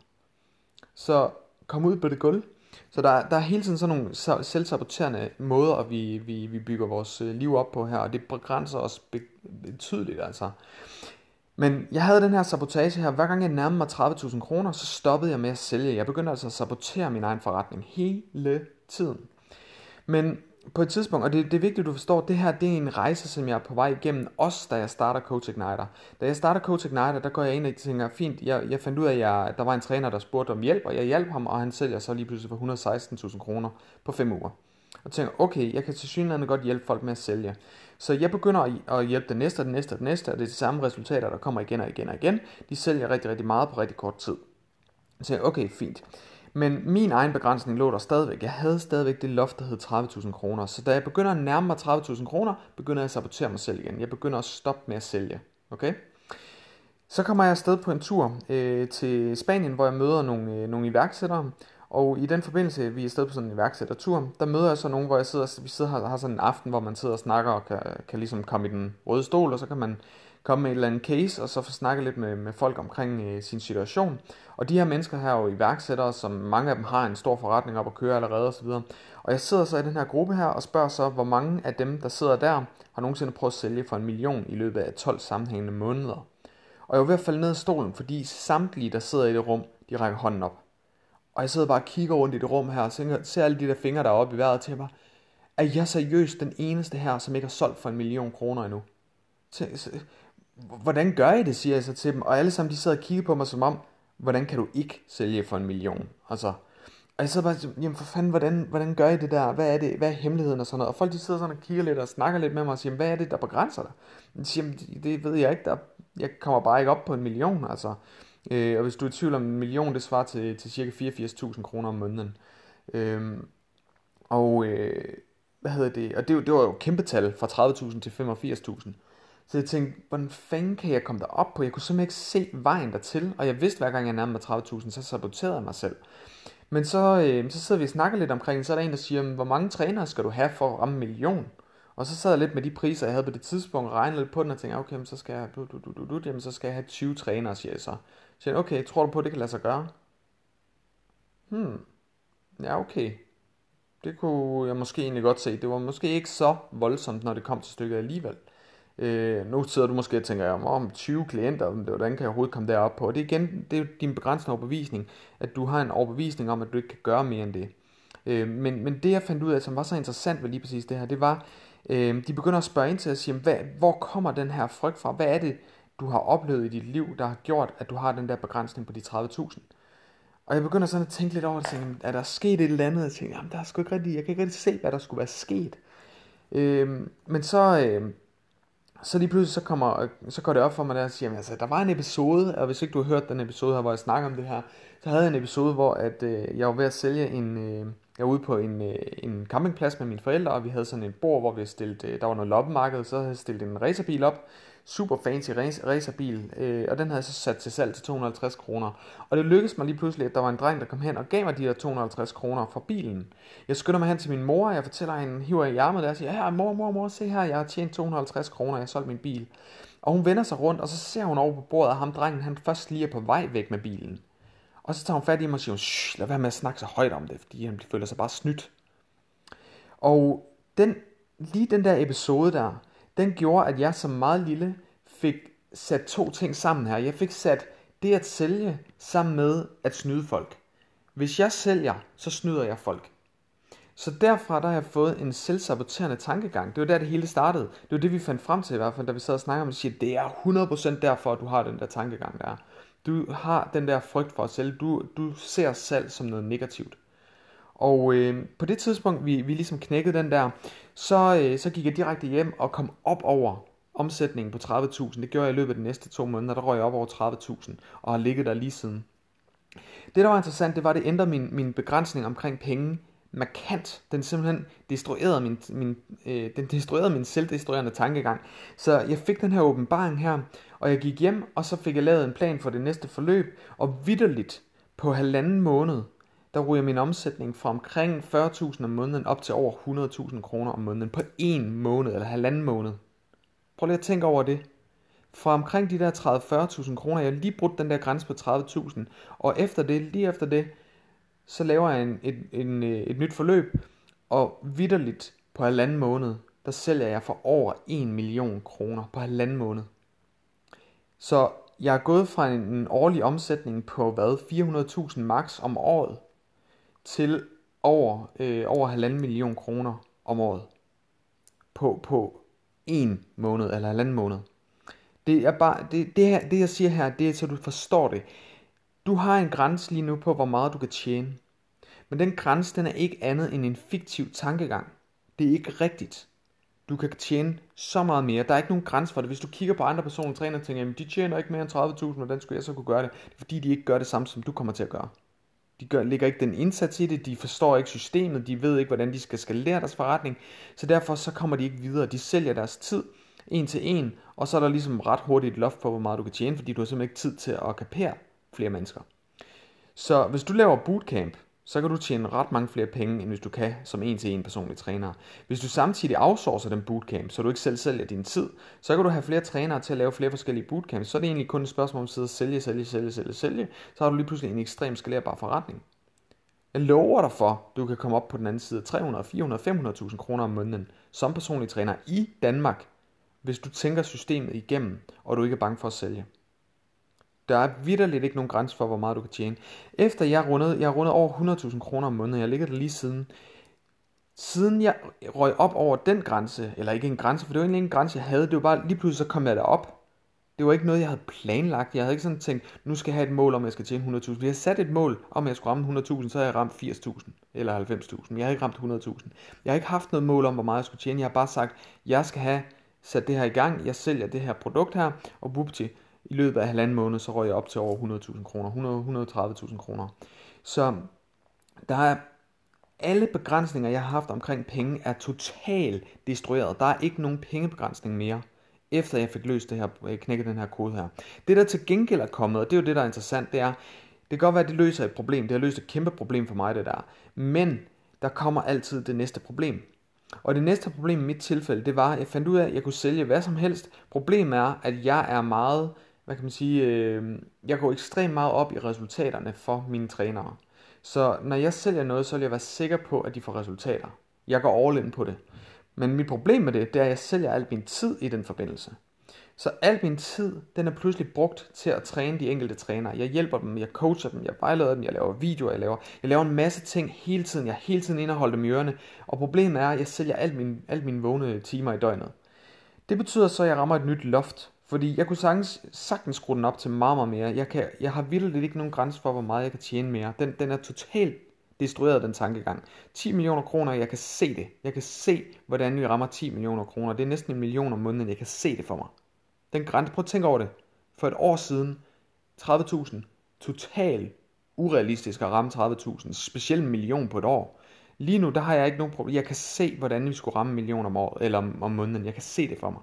Speaker 1: Så kom ud på det gulv. Så der, der er hele tiden sådan nogle selvsaboterende måder, vi, vi, vi bygger vores øh, liv op på her, og det begrænser os betydeligt altså. Men jeg havde den her sabotage her, hver gang jeg nærmede mig 30.000 kroner, så stoppede jeg med at sælge. Jeg begyndte altså at sabotere min egen forretning hele tiden. Men på et tidspunkt, og det, det er vigtigt, at du forstår, at det her det er en rejse, som jeg er på vej igennem, også da jeg starter Coach Igniter. Da jeg starter Coach Igniter, der går jeg ind og tænker, fint, jeg, jeg fandt ud af, at jeg, der var en træner, der spurgte om hjælp, og jeg hjalp ham, og han sælger så lige pludselig for 116.000 kroner på 5 uger. Og tænker, okay, jeg kan til synligheden godt hjælpe folk med at sælge. Så jeg begynder at, at hjælpe den næste, den næste, den næste, og det er de samme resultater, der kommer igen og igen og igen. De sælger rigtig, rigtig meget på rigtig kort tid. Så tænker, okay, fint. Men min egen begrænsning lå der stadigvæk. Jeg havde stadigvæk det loft, der hed 30.000 kroner. Så da jeg begynder at nærme mig 30.000 kroner, begynder jeg at sabotere mig selv igen. Jeg begynder at stoppe med at sælge. Okay? Så kommer jeg afsted på en tur øh, til Spanien, hvor jeg møder nogle, øh, nogle iværksættere. Og i den forbindelse, vi er afsted på sådan en iværksættertur, der møder jeg så nogen, hvor jeg sidder, vi sidder har, har sådan en aften, hvor man sidder og snakker og kan, kan ligesom komme i den røde stol, og så kan man komme med et eller andet case, og så få snakket lidt med, med folk omkring øh, sin situation. Og de her mennesker her er jo iværksættere, som mange af dem har en stor forretning op at køre allerede osv. Og jeg sidder så i den her gruppe her og spørger så, hvor mange af dem, der sidder der, har nogensinde prøvet at sælge for en million i løbet af 12 sammenhængende måneder. Og jeg var ved at falde ned af stolen, fordi samtlige, der sidder i det rum, de rækker hånden op. Og jeg sidder bare og kigger rundt i det rum her, og ser alle de der fingre, der er oppe i vejret til mig. Er jeg seriøst den eneste her, som ikke har solgt for en million kroner endnu? Hvordan gør I det, siger jeg så til dem. Og alle sammen, de sidder og kigger på mig som om, hvordan kan du ikke sælge for en million? Altså, og jeg sidder bare, jamen for fanden, hvordan, hvordan gør I det der? Hvad er det? Hvad er hemmeligheden og sådan noget? Og folk de sidder sådan og kigger lidt og snakker lidt med mig og siger, hvad er det, der begrænser dig? Jeg siger, det ved jeg ikke, der, jeg kommer bare ikke op på en million, altså. Øh, og hvis du er i tvivl om en million, det svarer til, til cirka 84.000 kroner om måneden. Øh, og øh, hvad hedder det? Og det, det var jo kæmpe tal fra 30.000 til 85.000. Så jeg tænkte, hvordan fanden kan jeg komme derop på? Jeg kunne simpelthen ikke se vejen dertil, og jeg vidste, hver gang jeg nærmede mig 30.000, så saboterede jeg mig selv. Men så, øh, så sidder vi og snakker lidt omkring, så er der en, der siger, hvor mange trænere skal du have for at ramme en million? Og så sad jeg lidt med de priser, jeg havde på det tidspunkt, og regnede lidt på den, og tænkte, okay, så skal jeg, du, du, du, du, du, jamen, så skal jeg have 20 trænere, siger jeg så. Så jeg, okay, tror du på, at det kan lade sig gøre? Hmm, ja okay. Det kunne jeg måske egentlig godt se. Det var måske ikke så voldsomt, når det kom til stykket alligevel. Øh, nu sidder du måske og tænker, om 20 klienter, hvordan kan jeg overhovedet komme derop på? Og det er igen, det er din begrænsende overbevisning, at du har en overbevisning om, at du ikke kan gøre mere end det. Øh, men, men det jeg fandt ud af, som var så interessant ved lige præcis det her, det var, øh, de begynder at spørge ind til at sige, hvad, hvor kommer den her frygt fra? Hvad er det, du har oplevet i dit liv, der har gjort, at du har den der begrænsning på de 30.000? Og jeg begynder sådan at tænke lidt over det, tænke, er der sket et eller andet? Jeg tænker, jamen der er sgu ikke rigtig, jeg kan ikke rigtig se, hvad der skulle være sket. Øh, men så, øh, så lige pludselig så, kommer, så går det op for mig, der siger, altså, der var en episode, og hvis ikke du har hørt den episode her, hvor jeg snakker om det her, så havde jeg en episode, hvor at, øh, jeg var ved at sælge en, øh, jeg var ude på en, øh, en campingplads med mine forældre, og vi havde sådan et bord, hvor vi stillet, øh, der var noget loppemarked, så havde jeg stillet en racerbil op, super fancy racerbil, øh, og den havde jeg så sat til salg til 250 kroner. Og det lykkedes mig lige pludselig, at der var en dreng, der kom hen og gav mig de der 250 kroner for bilen. Jeg skynder mig hen til min mor, og jeg fortæller hende, hiver i armet der og siger, her mor, mor, mor, se her, jeg har tjent 250 kroner, jeg har solgt min bil. Og hun vender sig rundt, og så ser hun over på bordet, at ham drengen, han først lige er på vej væk med bilen. Og så tager hun fat i mig og siger, Shh, lad være med at snakke så højt om det, fordi han føler sig bare snydt. Og den, lige den der episode der, den gjorde, at jeg som meget lille fik sat to ting sammen her. Jeg fik sat det at sælge sammen med at snyde folk. Hvis jeg sælger, så snyder jeg folk. Så derfra der har jeg fået en selvsaboterende tankegang. Det var der, det hele startede. Det var det, vi fandt frem til i hvert fald, da vi sad og snakkede om det. Siger, det er 100% derfor, at du har den der tankegang der. Du har den der frygt for at sælge. Du, du ser salg som noget negativt. Og øh, på det tidspunkt, vi, vi ligesom knækkede den der, så, øh, så gik jeg direkte hjem og kom op over omsætningen på 30.000. Det gjorde jeg i løbet af de næste to måneder. Der røg jeg op over 30.000 og har ligget der lige siden. Det, der var interessant, det var, at det ændrede min, min begrænsning omkring penge markant. Den simpelthen destruerede min, min, øh, den destruerede min selvdestruerende tankegang. Så jeg fik den her åbenbaring her, og jeg gik hjem, og så fik jeg lavet en plan for det næste forløb, og vidderligt på halvanden måned, der ryger min omsætning fra omkring 40.000 om måneden op til over 100.000 kroner om måneden på en måned eller halvanden måned. Prøv lige at tænke over det. Fra omkring de der 30-40.000 kroner, jeg har lige brudt den der grænse på 30.000, og efter det, lige efter det, så laver jeg en, et, en, øh, et nyt forløb, og vidderligt på halvanden måned, der sælger jeg for over 1 million kroner på halvanden måned. Så jeg er gået fra en, en årlig omsætning på hvad, 400.000 max om året, til over, øh, over halvanden million kroner om året på, på en måned eller halvanden måned. Det er bare, det, det, her, det jeg siger her, det er så du forstår det. Du har en grænse lige nu på, hvor meget du kan tjene. Men den grænse, den er ikke andet end en fiktiv tankegang. Det er ikke rigtigt. Du kan tjene så meget mere. Der er ikke nogen grænse for det. Hvis du kigger på andre personer, træner og tænker, de tjener ikke mere end 30.000, hvordan skulle jeg så kunne gøre det? Det er fordi, de ikke gør det samme, som du kommer til at gøre. De gør, ligger ikke den indsats i det, de forstår ikke systemet, de ved ikke, hvordan de skal skalere deres forretning, så derfor så kommer de ikke videre. De sælger deres tid en til en, og så er der ligesom ret hurtigt et loft på, hvor meget du kan tjene, fordi du har simpelthen ikke tid til at kapere flere mennesker. Så hvis du laver bootcamp, så kan du tjene ret mange flere penge, end hvis du kan som en til en personlig træner. Hvis du samtidig outsourcer den bootcamp, så du ikke selv sælger din tid, så kan du have flere trænere til at lave flere forskellige bootcamps. Så er det egentlig kun et spørgsmål om at sidde og sælge, sælge, sælge, sælge, sælge. Så har du lige pludselig en ekstrem skalerbar forretning. Jeg lover dig for, at du kan komme op på den anden side af 300, 400, 500.000 kroner om måneden som personlig træner i Danmark, hvis du tænker systemet igennem, og du ikke er bange for at sælge. Der er vidderligt ikke nogen grænse for, hvor meget du kan tjene. Efter jeg rundede, jeg rundede over 100.000 kroner om måneden, jeg ligger der lige siden, siden jeg røg op over den grænse, eller ikke en grænse, for det var egentlig ikke en grænse, jeg havde, det var bare, lige pludselig så kom jeg derop. Det var ikke noget, jeg havde planlagt. Jeg havde ikke sådan tænkt, nu skal jeg have et mål om, jeg skal tjene 100.000. Vi har sat et mål om, jeg skulle ramme 100.000, så havde jeg ramt 80.000 eller 90.000. Jeg har ikke ramt 100.000. Jeg har ikke haft noget mål om, hvor meget jeg skulle tjene. Jeg har bare sagt, jeg skal have sat det her i gang. Jeg sælger det her produkt her, og whoopty, i løbet af halvanden måned, så røg jeg op til over 100.000 kroner, 130.000 kroner. Så der er alle begrænsninger, jeg har haft omkring penge, er totalt destrueret. Der er ikke nogen pengebegrænsning mere, efter jeg fik løst det her, øh, knækket den her kode her. Det der til gengæld er kommet, og det er jo det, der er interessant, det er, det kan godt være, at det løser et problem. Det har løst et kæmpe problem for mig, det der. Men der kommer altid det næste problem. Og det næste problem i mit tilfælde, det var, at jeg fandt ud af, at jeg kunne sælge hvad som helst. Problemet er, at jeg er meget hvad kan man sige, øh, jeg går ekstremt meget op i resultaterne for mine trænere. Så når jeg sælger noget, så vil jeg være sikker på, at de får resultater. Jeg går all in på det. Men mit problem med det, det er, at jeg sælger al min tid i den forbindelse. Så al min tid, den er pludselig brugt til at træne de enkelte trænere. Jeg hjælper dem, jeg coacher dem, jeg vejleder dem, jeg laver videoer, jeg laver, jeg laver en masse ting hele tiden. Jeg er hele tiden indeholdt dem i ørerne. Og problemet er, at jeg sælger alt min, alt mine vågne timer i døgnet. Det betyder så, at jeg rammer et nyt loft fordi jeg kunne sagtens, sagtens skrue den op til meget, meget mere. Jeg, kan, jeg har vildt ikke nogen grænse for, hvor meget jeg kan tjene mere. Den, den er totalt destrueret, den tankegang. 10 millioner kroner, jeg kan se det. Jeg kan se, hvordan vi rammer 10 millioner kroner. Det er næsten en million om måneden, jeg kan se det for mig. Den grænse, prøv at tænke over det. For et år siden, 30.000, totalt urealistisk at ramme 30.000, specielt en million på et år. Lige nu, der har jeg ikke nogen problem. Jeg kan se, hvordan vi skulle ramme en million om året, eller om, om måneden. Jeg kan se det for mig.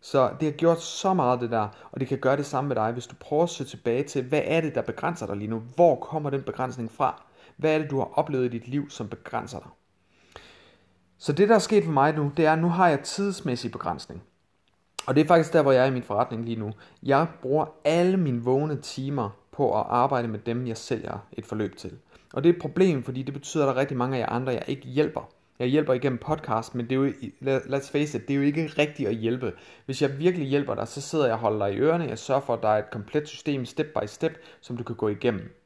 Speaker 1: Så det har gjort så meget det der, og det kan gøre det samme med dig, hvis du prøver at se tilbage til, hvad er det, der begrænser dig lige nu? Hvor kommer den begrænsning fra? Hvad er det, du har oplevet i dit liv, som begrænser dig? Så det, der er sket for mig nu, det er, at nu har jeg tidsmæssig begrænsning. Og det er faktisk der, hvor jeg er i min forretning lige nu. Jeg bruger alle mine vågne timer på at arbejde med dem, jeg sælger et forløb til. Og det er et problem, fordi det betyder, at der er rigtig mange af jer andre, jeg ikke hjælper. Jeg hjælper igennem podcast, men det er jo, let's face it, det er jo ikke rigtigt at hjælpe. Hvis jeg virkelig hjælper dig, så sidder jeg og holder dig i ørerne. Jeg sørger for, at der er et komplet system, step by step, som du kan gå igennem.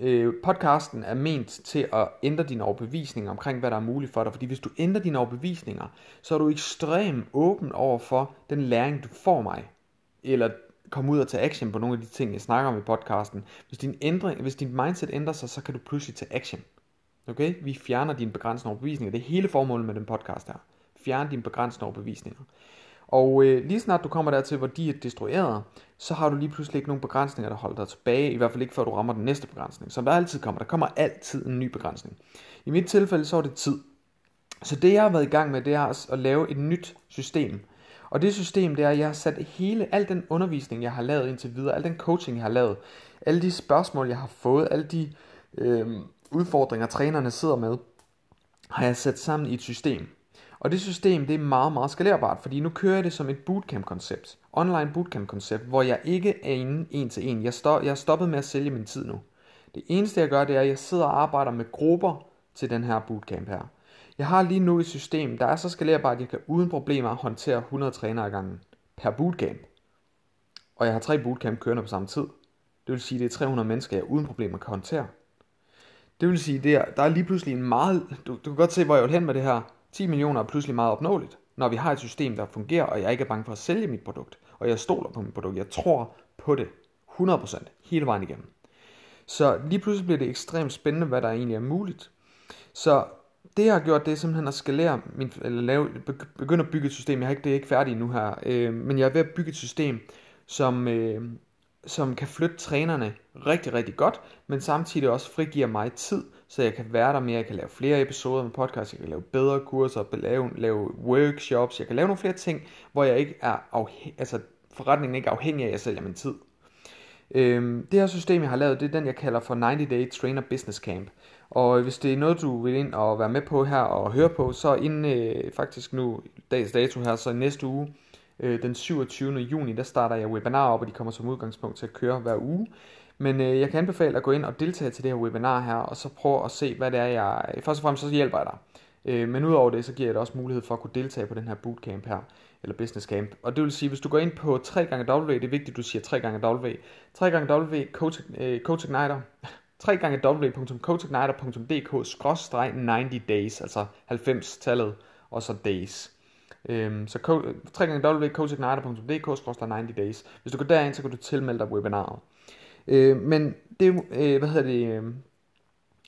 Speaker 1: Øh, podcasten er ment til at ændre dine overbevisninger omkring, hvad der er muligt for dig. Fordi hvis du ændrer dine overbevisninger, så er du ekstremt åben over for den læring, du får mig. Eller komme ud og tage action på nogle af de ting, jeg snakker om i podcasten. Hvis din, ændring, hvis din mindset ændrer sig, så kan du pludselig tage action. Okay? Vi fjerner dine begrænsende overbevisninger. Det er hele formålet med den podcast her. Fjern dine begrænsende overbevisninger. Og øh, lige snart du kommer dertil, hvor de er destrueret, så har du lige pludselig ikke nogen begrænsninger, der holder dig tilbage. I hvert fald ikke før du rammer den næste begrænsning. Som der altid kommer. Der kommer altid en ny begrænsning. I mit tilfælde så er det tid. Så det jeg har været i gang med, det er at lave et nyt system. Og det system, det er, at jeg har sat hele, al den undervisning, jeg har lavet indtil videre, al den coaching, jeg har lavet, alle de spørgsmål, jeg har fået, alle de øh, udfordringer, trænerne sidder med, har jeg sat sammen i et system. Og det system, det er meget, meget skalerbart, fordi nu kører jeg det som et bootcamp-koncept. Online bootcamp-koncept, hvor jeg ikke er inde en til en. Jeg, stop, jeg er stoppet med at sælge min tid nu. Det eneste, jeg gør, det er, at jeg sidder og arbejder med grupper til den her bootcamp her. Jeg har lige nu et system, der er så skalerbart, at jeg kan uden problemer håndtere 100 trænere ad gangen per bootcamp. Og jeg har tre bootcamp kørende på samme tid. Det vil sige, at det er 300 mennesker, jeg uden problemer kan håndtere. Det vil sige, at der er lige pludselig en meget... Du, du kan godt se, hvor jeg vil hen med det her. 10 millioner er pludselig meget opnåeligt, når vi har et system, der fungerer, og jeg ikke er bange for at sælge mit produkt. Og jeg stoler på mit produkt. Jeg tror på det. 100% hele vejen igennem. Så lige pludselig bliver det ekstremt spændende, hvad der egentlig er muligt. Så det jeg har gjort, det er simpelthen at skalere, min, eller lave, begynde at bygge et system. Jeg har ikke, det er ikke færdigt nu her, øh, men jeg er ved at bygge et system, som, øh, som kan flytte trænerne rigtig, rigtig godt, men samtidig også frigiver mig tid, så jeg kan være der mere, jeg kan lave flere episoder med podcast, jeg kan lave bedre kurser, lave, lave workshops, jeg kan lave nogle flere ting, hvor jeg ikke er afhængig, altså forretningen ikke er afhængig af, at jeg sælger min tid. Øhm, det her system, jeg har lavet, det er den, jeg kalder for 90 Day Trainer Business Camp. Og hvis det er noget, du vil ind og være med på her og høre på, så inden øh, faktisk nu dags dato her, så i næste uge, øh, den 27. juni, der starter jeg webinar op, og de kommer som udgangspunkt til at køre hver uge. Men øh, jeg kan anbefale at gå ind og deltage til det her webinar her, og så prøve at se, hvad det er, jeg... Først og fremmest så hjælper jeg dig. Øh, men udover det, så giver jeg dig også mulighed for at kunne deltage på den her bootcamp her, eller business camp. Og det vil sige, hvis du går ind på 3 gange W, det er vigtigt, du siger 3 gange W, 3 gange W, coach, øh, coach Igniter, www.coachigniter.dk 90 altså 90-tallet, og så days. Øhm, så www.coachigniter.dk 90 days. Hvis du går derind, så kan du tilmelde dig webinaret. Øh, men det, øh, hvad hedder det, øh,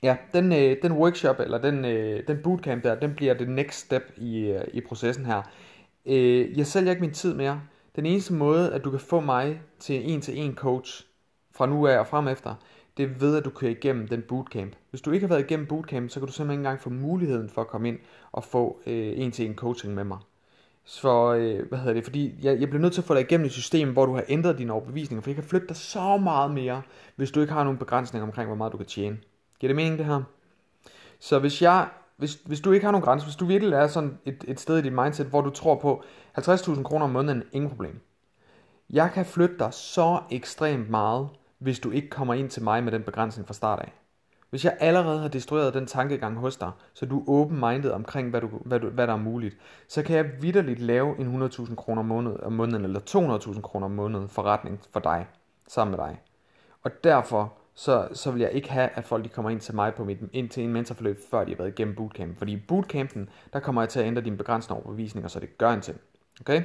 Speaker 1: ja, den, øh, den workshop, eller den, øh, den bootcamp der, den bliver det next step i, øh, i processen her. Øh, jeg sælger ikke min tid mere. Den eneste måde, at du kan få mig til en til en coach fra nu af og frem efter, det er ved, at du kører igennem den bootcamp. Hvis du ikke har været igennem bootcamp, så kan du simpelthen ikke engang få muligheden for at komme ind og få øh, en til en coaching med mig. Så, øh, hvad hedder det, fordi jeg, jeg bliver nødt til at få dig igennem et system, hvor du har ændret dine overbevisninger, for jeg kan flytte dig så meget mere, hvis du ikke har nogen begrænsninger omkring, hvor meget du kan tjene. Giver det mening det her? Så hvis jeg, hvis, hvis du ikke har nogen grænser, hvis du virkelig er sådan et, et sted i dit mindset, hvor du tror på 50.000 kroner om måneden, ingen problem. Jeg kan flytte dig så ekstremt meget, hvis du ikke kommer ind til mig med den begrænsning fra start af. Hvis jeg allerede har destrueret den tankegang hos dig, så du er open-minded omkring, hvad, du, hvad, du, hvad der er muligt, så kan jeg vidderligt lave en 100.000 kroner om måneden, om måneden, eller 200.000 kroner om måneden forretning for dig, sammen med dig. Og derfor så, så vil jeg ikke have, at folk de kommer ind til mig på mit, ind til en mentorforløb, før de har været igennem bootcamp. Fordi i bootcampen, der kommer jeg til at ændre dine begrænsende overbevisninger, så det gør en ting. Okay?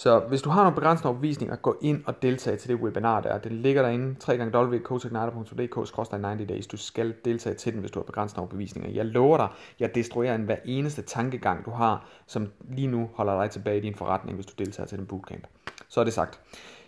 Speaker 1: Så hvis du har nogle begrænsende overbevisninger, gå ind og deltage til det webinar der. Det ligger derinde, www.coachigniter.dk 90 days. Du skal deltage til den, hvis du har begrænsende overbevisninger. Jeg lover dig, jeg destruerer en hver eneste tankegang, du har, som lige nu holder dig tilbage i din forretning, hvis du deltager til den bootcamp. Så er det sagt.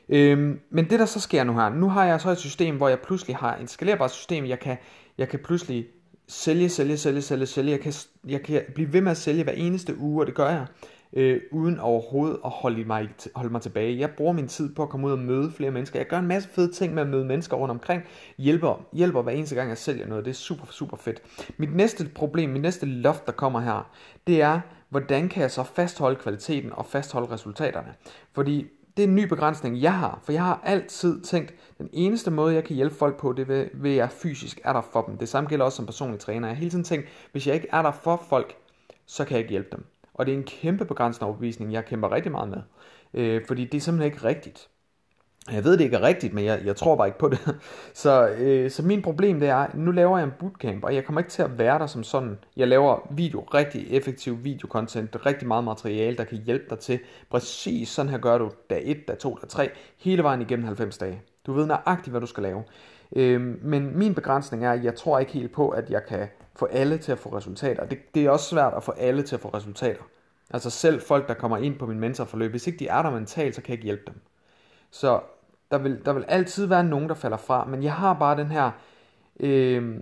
Speaker 1: Øhm, men det der så sker nu her, nu har jeg så et system, hvor jeg pludselig har et skalerbart system, jeg kan, jeg kan pludselig sælge, sælge, sælge, sælge, sælge. Jeg kan, jeg kan blive ved med at sælge hver eneste uge, og det gør jeg øh, uden overhovedet at holde mig, holde mig tilbage. Jeg bruger min tid på at komme ud og møde flere mennesker. Jeg gør en masse fede ting med at møde mennesker rundt omkring. Hjælper, hjælper hver eneste gang, jeg sælger noget. Det er super, super fedt. Mit næste problem, mit næste loft, der kommer her, det er, hvordan kan jeg så fastholde kvaliteten og fastholde resultaterne? Fordi det er en ny begrænsning, jeg har. For jeg har altid tænkt, den eneste måde, jeg kan hjælpe folk på, det er ved, at jeg fysisk er der for dem. Det samme gælder også som personlig træner. Jeg har hele tiden tænkt, hvis jeg ikke er der for folk, så kan jeg ikke hjælpe dem. Og det er en kæmpe begrænsende overbevisning, jeg kæmper rigtig meget med. Øh, fordi det er simpelthen ikke rigtigt. Jeg ved, det ikke er rigtigt, men jeg, jeg tror bare ikke på det. (laughs) Så, øh, så min problem det er, nu laver jeg en bootcamp, og jeg kommer ikke til at være der som sådan. Jeg laver video, rigtig effektiv videokontent, rigtig meget materiale, der kan hjælpe dig til. Præcis sådan her gør du dag 1, dag 2, dag 3, hele vejen igennem 90 dage. Du ved nøjagtigt, hvad du skal lave. Øh, men min begrænsning er, at jeg tror ikke helt på, at jeg kan få alle til at få resultater. Det, det er også svært at få alle til at få resultater. Altså selv folk, der kommer ind på min mentorforløb, hvis ikke de er der mentalt, så kan jeg ikke hjælpe dem. Så der vil, der vil altid være nogen, der falder fra, men jeg har bare den her, øh,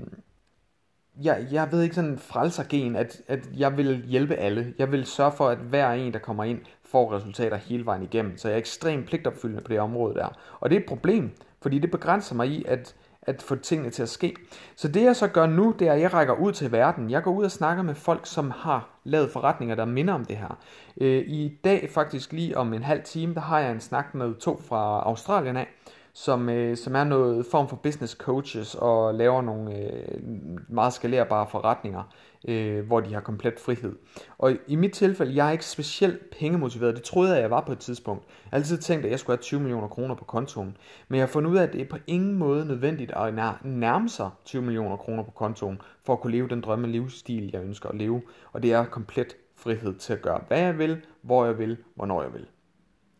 Speaker 1: jeg, jeg ved ikke sådan frelsergen, at, at jeg vil hjælpe alle. Jeg vil sørge for, at hver en, der kommer ind, får resultater hele vejen igennem. Så jeg er ekstremt pligtopfyldende på det område der. Og det er et problem, fordi det begrænser mig i, at at få tingene til at ske. Så det jeg så gør nu, det er, at jeg rækker ud til verden. Jeg går ud og snakker med folk, som har lavet forretninger, der minder om det her. Øh, I dag, faktisk lige om en halv time, der har jeg en snak med to fra Australien af, som, øh, som er noget form for business coaches og laver nogle øh, meget skalerbare forretninger, øh, hvor de har komplet frihed. Og i mit tilfælde, jeg er ikke specielt pengemotiveret. Det troede jeg, jeg var på et tidspunkt. Jeg har altid tænkt, at jeg skulle have 20 millioner kroner på kontoen. Men jeg har fundet ud af, at det er på ingen måde nødvendigt at nærme sig 20 millioner kroner på kontoen, for at kunne leve den drømme livsstil, jeg ønsker at leve. Og det er komplet frihed til at gøre, hvad jeg vil, hvor jeg vil, hvornår jeg vil.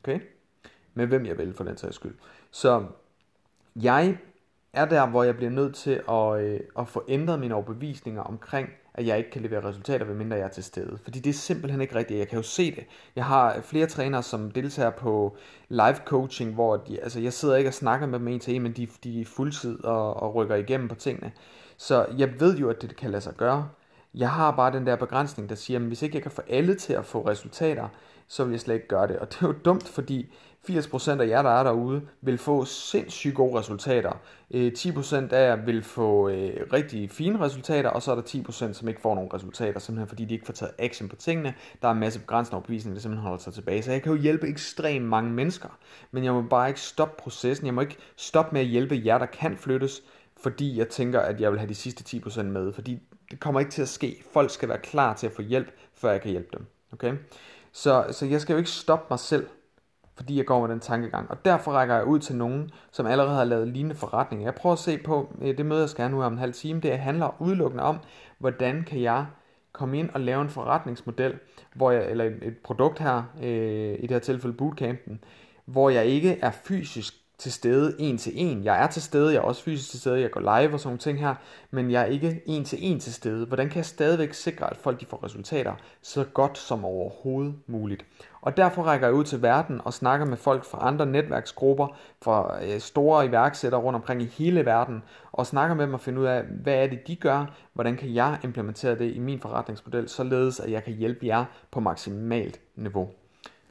Speaker 1: Okay? Med hvem jeg vil, for den sags skyld. Så jeg er der, hvor jeg bliver nødt til at, øh, at få ændret mine overbevisninger omkring, at jeg ikke kan levere resultater, medmindre jeg er til stede. Fordi det er simpelthen ikke rigtigt. Jeg kan jo se det. Jeg har flere trænere, som deltager på live coaching, hvor de, altså jeg sidder ikke og snakker med dem en til en, men de, de er fuldtid og, og rykker igennem på tingene. Så jeg ved jo, at det kan lade sig gøre. Jeg har bare den der begrænsning, der siger, at hvis ikke jeg kan få alle til at få resultater, så vil jeg slet ikke gøre det. Og det er jo dumt, fordi 80% af jer, der er derude, vil få sindssygt gode resultater. Øh, 10% af jer vil få øh, rigtig fine resultater, og så er der 10%, som ikke får nogen resultater, simpelthen fordi de ikke får taget action på tingene. Der er en masse begrænsende overbevisning, der simpelthen holder sig tilbage. Så jeg kan jo hjælpe ekstremt mange mennesker, men jeg må bare ikke stoppe processen. Jeg må ikke stoppe med at hjælpe jer, der kan flyttes, fordi jeg tænker, at jeg vil have de sidste 10% med. Fordi det kommer ikke til at ske. Folk skal være klar til at få hjælp, før jeg kan hjælpe dem. Okay? Så, så jeg skal jo ikke stoppe mig selv fordi jeg går med den tankegang. Og derfor rækker jeg ud til nogen, som allerede har lavet lignende forretninger. Jeg prøver at se på, øh, det møde jeg skal nu om en halv time, det handler udelukkende om, hvordan kan jeg komme ind og lave en forretningsmodel, hvor jeg, eller et, et produkt her, øh, i det her tilfælde bootcampen, hvor jeg ikke er fysisk til stede en til en. Jeg er til stede, jeg er også fysisk til stede, jeg går live og sådan nogle ting her, men jeg er ikke en til en til stede. Hvordan kan jeg stadigvæk sikre, at folk de får resultater så godt som overhovedet muligt? Og derfor rækker jeg ud til verden og snakker med folk fra andre netværksgrupper, fra øh, store iværksættere rundt omkring i hele verden, og snakker med dem og finder ud af, hvad er det, de gør, hvordan kan jeg implementere det i min forretningsmodel, således at jeg kan hjælpe jer på maksimalt niveau.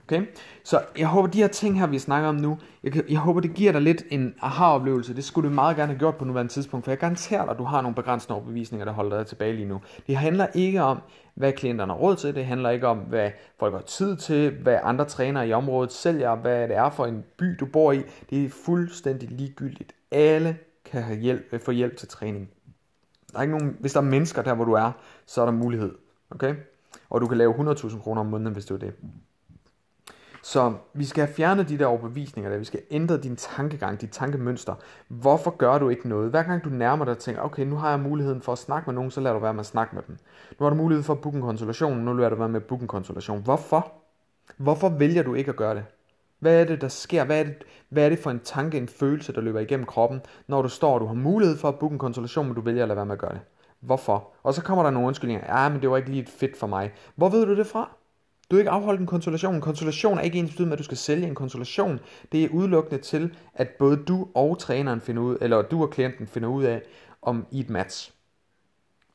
Speaker 1: Okay? Så jeg håber, de her ting her, vi snakker om nu, jeg, jeg håber, det giver dig lidt en aha-oplevelse. Det skulle du meget gerne have gjort på nuværende tidspunkt, for jeg garanterer dig, at du har nogle begrænsende overbevisninger, der holder dig tilbage lige nu. Det handler ikke om, hvad klienterne har råd til. Det handler ikke om, hvad folk har tid til, hvad andre trænere i området sælger, hvad det er for en by, du bor i. Det er fuldstændig ligegyldigt. Alle kan have hjælp, øh, få hjælp til træning. Der er ikke nogen, hvis der er mennesker der, hvor du er, så er der mulighed. Okay? Og du kan lave 100.000 kroner om måneden, hvis det er det. Så vi skal have fjernet de der overbevisninger der. Vi skal ændre din tankegang, dit tankemønster. Hvorfor gør du ikke noget? Hver gang du nærmer dig og tænker, okay, nu har jeg muligheden for at snakke med nogen, så lader du være med at snakke med dem. Nu har du mulighed for at booke en konsultation, nu lader du være med at booke en konsultation. Hvorfor? Hvorfor vælger du ikke at gøre det? Hvad er det, der sker? Hvad er det, hvad er det for en tanke, en følelse, der løber igennem kroppen, når du står og du har mulighed for at booke en konsultation, men du vælger at lade være med at gøre det? Hvorfor? Og så kommer der nogle undskyldninger. Ja, men det var ikke lige et fedt for mig. Hvor ved du det fra? Du har ikke afholdt en konsultation. En konsultation er ikke ens med, at du skal sælge en konsultation. Det er udelukkende til, at både du og træneren finder ud, eller du og klienten finder ud af, om I et match.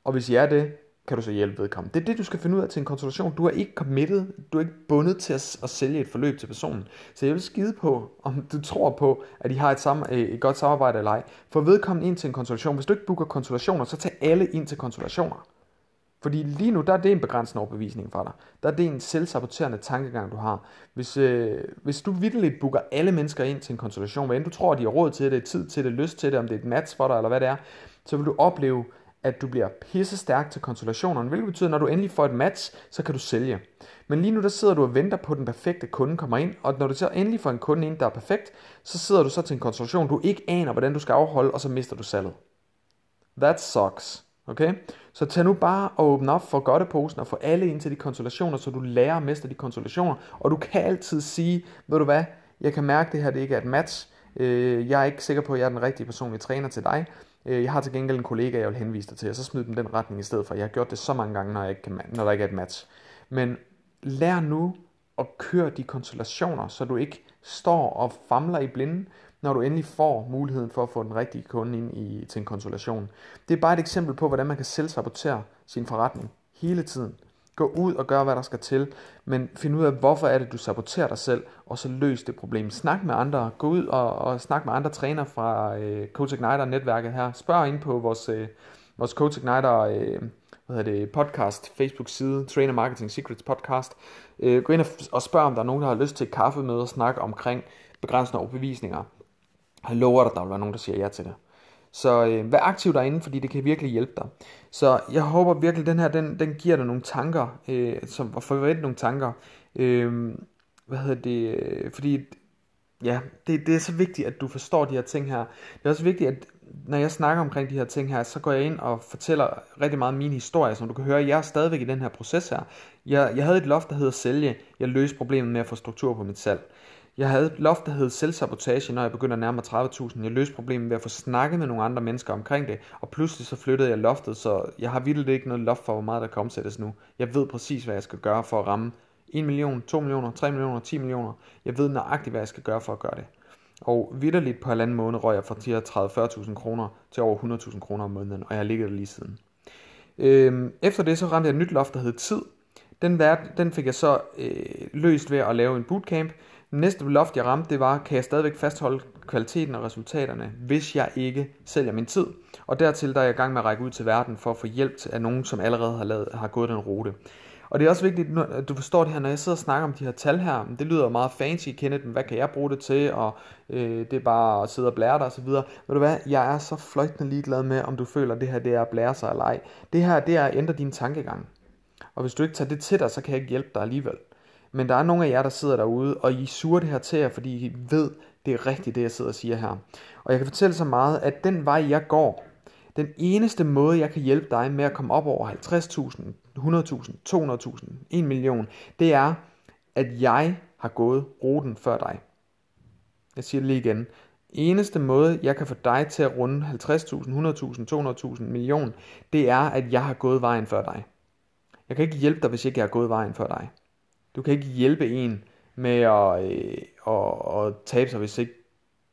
Speaker 1: Og hvis I er det, kan du så hjælpe vedkommende. Det er det, du skal finde ud af til en konsultation. Du er ikke committed, du er ikke bundet til at, at sælge et forløb til personen. Så jeg vil skide på, om du tror på, at I har et, sam, øh, et godt samarbejde eller ej. Få vedkommende ind til en konsultation. Hvis du ikke booker konsultationer, så tag alle ind til konsultationer. Fordi lige nu, der er det en begrænsende overbevisning for dig. Der er det en selvsaboterende tankegang, du har. Hvis, øh, hvis du vidteligt booker alle mennesker ind til en konsultation, hvad end du tror, at de har råd til det, tid til det, lyst til det, om det er et match for dig, eller hvad det er, så vil du opleve, at du bliver pisse stærk til konsultationerne, hvilket betyder, at når du endelig får et match, så kan du sælge. Men lige nu der sidder du og venter på, at den perfekte kunde kommer ind, og når du så endelig får en kunde ind, der er perfekt, så sidder du så til en konsultation, du ikke aner, hvordan du skal afholde, og så mister du salget. That sucks. Okay? Så tag nu bare og åbne op for godteposen og få alle ind til de konsultationer, så du lærer at mestre de konsultationer. Og du kan altid sige, ved du hvad, jeg kan mærke, at det her det ikke er et match. Øh, jeg er ikke sikker på, at jeg er den rigtige personlige træner til dig. Øh, jeg har til gengæld en kollega, jeg vil henvise dig til, og så smid dem den retning i stedet for. Jeg har gjort det så mange gange, når, jeg ikke kan, når der ikke er et match. Men lær nu at køre de konsultationer, så du ikke står og famler i blinde, når du endelig får muligheden for at få den rigtige kunde ind i, til en konsultation. Det er bare et eksempel på, hvordan man kan selv sabotere sin forretning hele tiden. Gå ud og gør, hvad der skal til, men find ud af, hvorfor er det, du saboterer dig selv, og så løs det problem. Snak med andre. Gå ud og, og snak med andre trænere fra øh, Coach Igniter-netværket her. Spørg ind på vores, øh, vores Coach Igniter øh, hvad hedder det, podcast, Facebook-side, Trainer Marketing Secrets podcast. Øh, gå ind og, og spørg, om der er nogen, der har lyst til et kaffemøde og snakke omkring begrænsende overbevisninger. Jeg lover dig, der vil være nogen, der siger ja til det. Så øh, vær aktiv derinde, fordi det kan virkelig hjælpe dig. Så jeg håber virkelig, at den her, den, den giver dig nogle tanker, øh, som, og forvent nogle tanker. Øh, hvad hedder det? Øh, fordi, ja, det, det er så vigtigt, at du forstår de her ting her. Det er også vigtigt, at når jeg snakker omkring de her ting her, så går jeg ind og fortæller rigtig meget min historie, som du kan høre. Jeg er stadigvæk i den her proces her. Jeg, jeg havde et loft, der hedder sælge. Jeg løste problemet med at få struktur på mit salg. Jeg havde et loft, der hed selvsabotage, når jeg begyndte at nærme mig 30.000. Jeg løste problemet ved at få snakket med nogle andre mennesker omkring det, og pludselig så flyttede jeg loftet, så jeg har vildt ikke noget loft for, hvor meget der kan omsættes nu. Jeg ved præcis, hvad jeg skal gøre for at ramme 1 million, 2 millioner, 3 millioner, 10 millioner. Jeg ved nøjagtigt, hvad jeg skal gøre for at gøre det. Og vidderligt på halvanden måned røg jeg fra 30-40.000 kroner til over 100.000 kroner om måneden, og jeg har ligget der lige siden. Øhm, efter det så ramte jeg et nyt loft, der hed tid. Den, den fik jeg så øh, løst ved at lave en bootcamp, Næste loft, jeg ramte, det var, kan jeg stadigvæk fastholde kvaliteten og resultaterne, hvis jeg ikke sælger min tid. Og dertil der er jeg i gang med at række ud til verden for at få hjælp af nogen, som allerede har, lavet, har gået den rute. Og det er også vigtigt, at du forstår det her, når jeg sidder og snakker om de her tal her, det lyder meget fancy, Kenneth, men hvad kan jeg bruge det til, og øh, det er bare at sidde og blære dig osv. Ved du hvad, jeg er så fløjtende ligeglad med, om du føler, at det her det er at blære sig eller ej. Det her, det er at ændre din tankegang. Og hvis du ikke tager det til dig, så kan jeg ikke hjælpe dig alligevel. Men der er nogle af jer, der sidder derude, og I suger det her til jer, fordi I ved, det er rigtigt, det jeg sidder og siger her. Og jeg kan fortælle så meget, at den vej, jeg går, den eneste måde, jeg kan hjælpe dig med at komme op over 50.000, 100.000, 200.000, 1 million, det er, at jeg har gået ruten før dig. Jeg siger det lige igen. Eneste måde, jeg kan få dig til at runde 50.000, 100.000, 200.000, million, det er, at jeg har gået vejen før dig. Jeg kan ikke hjælpe dig, hvis ikke jeg har gået vejen før dig. Du kan ikke hjælpe en med at, øh, at, at tabe sig, hvis ikke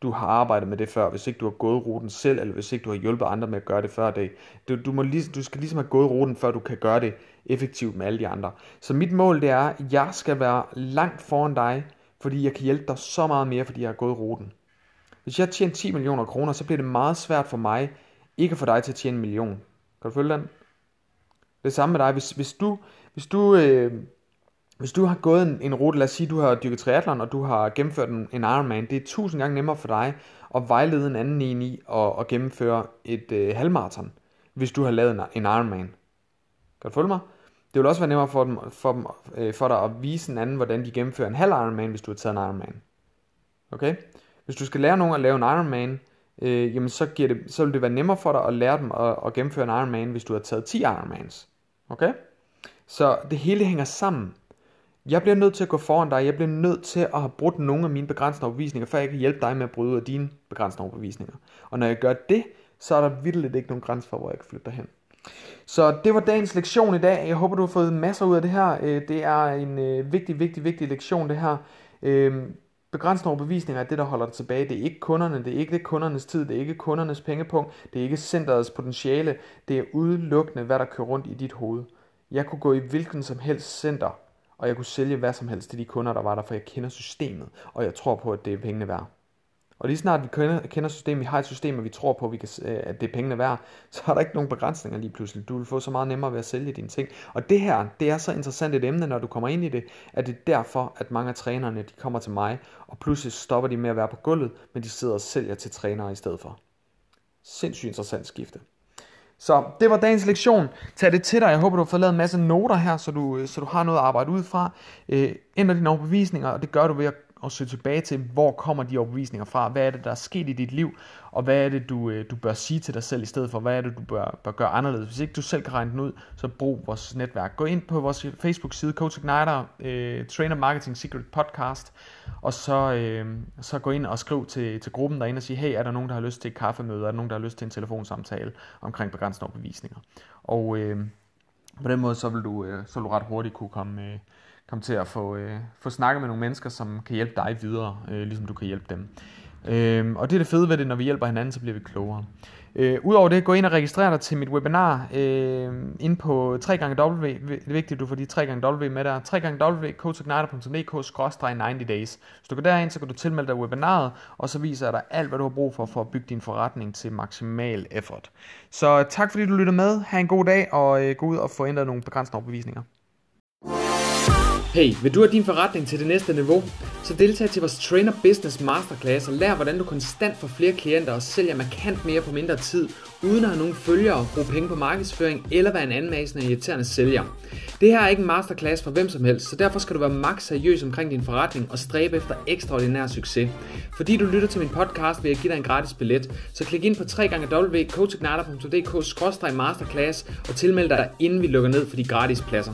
Speaker 1: du har arbejdet med det før, hvis ikke du har gået ruten selv, eller hvis ikke du har hjulpet andre med at gøre det før det. Du, du, må lige, du skal ligesom have gået ruten, før du kan gøre det effektivt med alle de andre. Så mit mål det er, at jeg skal være langt foran dig, fordi jeg kan hjælpe dig så meget mere, fordi jeg har gået ruten. Hvis jeg tjener 10 millioner kroner, så bliver det meget svært for mig, ikke for dig til at tjene en million. Kan du følge den? Det samme med dig. Hvis, hvis du, hvis du øh, hvis du har gået en, en rute, lad os sige, du har dykket triathlon, og du har gennemført en, en Ironman, det er tusind gange nemmere for dig at vejlede en anden en i at, at gennemføre et øh, halvmarathon, hvis du har lavet en, en Ironman. Kan du følge mig? Det vil også være nemmere for, dem, for, dem, øh, for dig at vise en anden, hvordan de gennemfører en halv Ironman, hvis du har taget en Ironman. Okay? Hvis du skal lære nogen at lave en Ironman, øh, jamen så, giver det, så vil det være nemmere for dig at lære dem at, at gennemføre en Ironman, hvis du har taget 10 Ironmans. Okay? Så det hele hænger sammen. Jeg bliver nødt til at gå foran dig. Jeg bliver nødt til at have brudt nogle af mine begrænsende overbevisninger, før jeg kan hjælpe dig med at bryde ud af dine begrænsende overbevisninger. Og når jeg gør det, så er der vildt ikke nogen grænse for, hvor jeg kan flytte dig hen. Så det var dagens lektion i dag. Jeg håber, du har fået masser ud af det her. Øh, det er en øh, vigtig, vigtig, vigtig lektion, det her. Øh, begrænsende overbevisninger er det, der holder dig tilbage. Det er ikke kunderne, det er ikke det kundernes tid, det er ikke kundernes pengepunkt, det er ikke centerets potentiale, det er udelukkende, hvad der kører rundt i dit hoved. Jeg kunne gå i hvilken som helst center, og jeg kunne sælge hvad som helst til de kunder, der var der, for jeg kender systemet, og jeg tror på, at det er pengene værd. Og lige snart vi kender, systemet, vi har et system, og vi tror på, at, vi kan, øh, at det er pengene værd, (laughs) så er der ikke nogen begrænsninger lige pludselig. Du vil få så meget nemmere ved at sælge dine ting. Og det her, det er så interessant et emne, når du kommer ind i det, at det er derfor, at mange af trænerne, de kommer til mig, og pludselig stopper de med at være på gulvet, men de sidder og sælger til trænere i stedet for. Sindssygt interessant skifte. Så det var dagens lektion. Tag det til dig. Jeg håber, du har fået lavet en masse noter her, så du, øh, så du har noget at arbejde ud fra. Øh, ændre dine overbevisninger, og det gør du ved at at søge tilbage til, hvor kommer de overbevisninger fra, hvad er det, der er sket i dit liv, og hvad er det, du, øh, du bør sige til dig selv i stedet for, hvad er det, du bør, bør gøre anderledes. Hvis ikke du selv kan regne den ud, så brug vores netværk. Gå ind på vores Facebook-side, Coach Igniter, øh, Trainer Marketing Secret Podcast, og så, øh, så gå ind og skriv til, til gruppen derinde og sige, hey, er der nogen, der har lyst til et kaffemøde, er der nogen, der har lyst til en telefonsamtale omkring begrænsende overbevisninger. Og øh, på den måde, så vil du, øh, så vil du ret hurtigt kunne komme, Øh, komme til at få, øh, få snakket med nogle mennesker, som kan hjælpe dig videre, øh, ligesom du kan hjælpe dem. Øh, og det er det fede ved det, når vi hjælper hinanden, så bliver vi klogere. Øh, Udover det, gå ind og registrer dig til mit webinar øh, ind på 3xw. Det er vigtigt, at du får de 3xw med der. 3xw.coachigniter.dk 90 Hvis du går derind, så kan du tilmelde dig webinaret, og så viser jeg dig alt, hvad du har brug for, for at bygge din forretning til maksimal effort. Så tak fordi du lytter med. Ha' en god dag, og øh, gå ud og få ændret nogle begrænsende overbevisninger.
Speaker 2: Hey, vil du have din forretning til det næste niveau? Så deltag til vores Trainer Business Masterclass og lær, hvordan du konstant får flere klienter og sælger markant mere på mindre tid, uden at have nogen følgere, bruge penge på markedsføring eller være en anmasende irriterende sælger. Det her er ikke en masterclass for hvem som helst, så derfor skal du være maks seriøs omkring din forretning og stræbe efter ekstraordinær succes. Fordi du lytter til min podcast, vil jeg give dig en gratis billet, så klik ind på www.coachigniter.dk masterclass og tilmeld dig, inden vi lukker ned for de gratis pladser.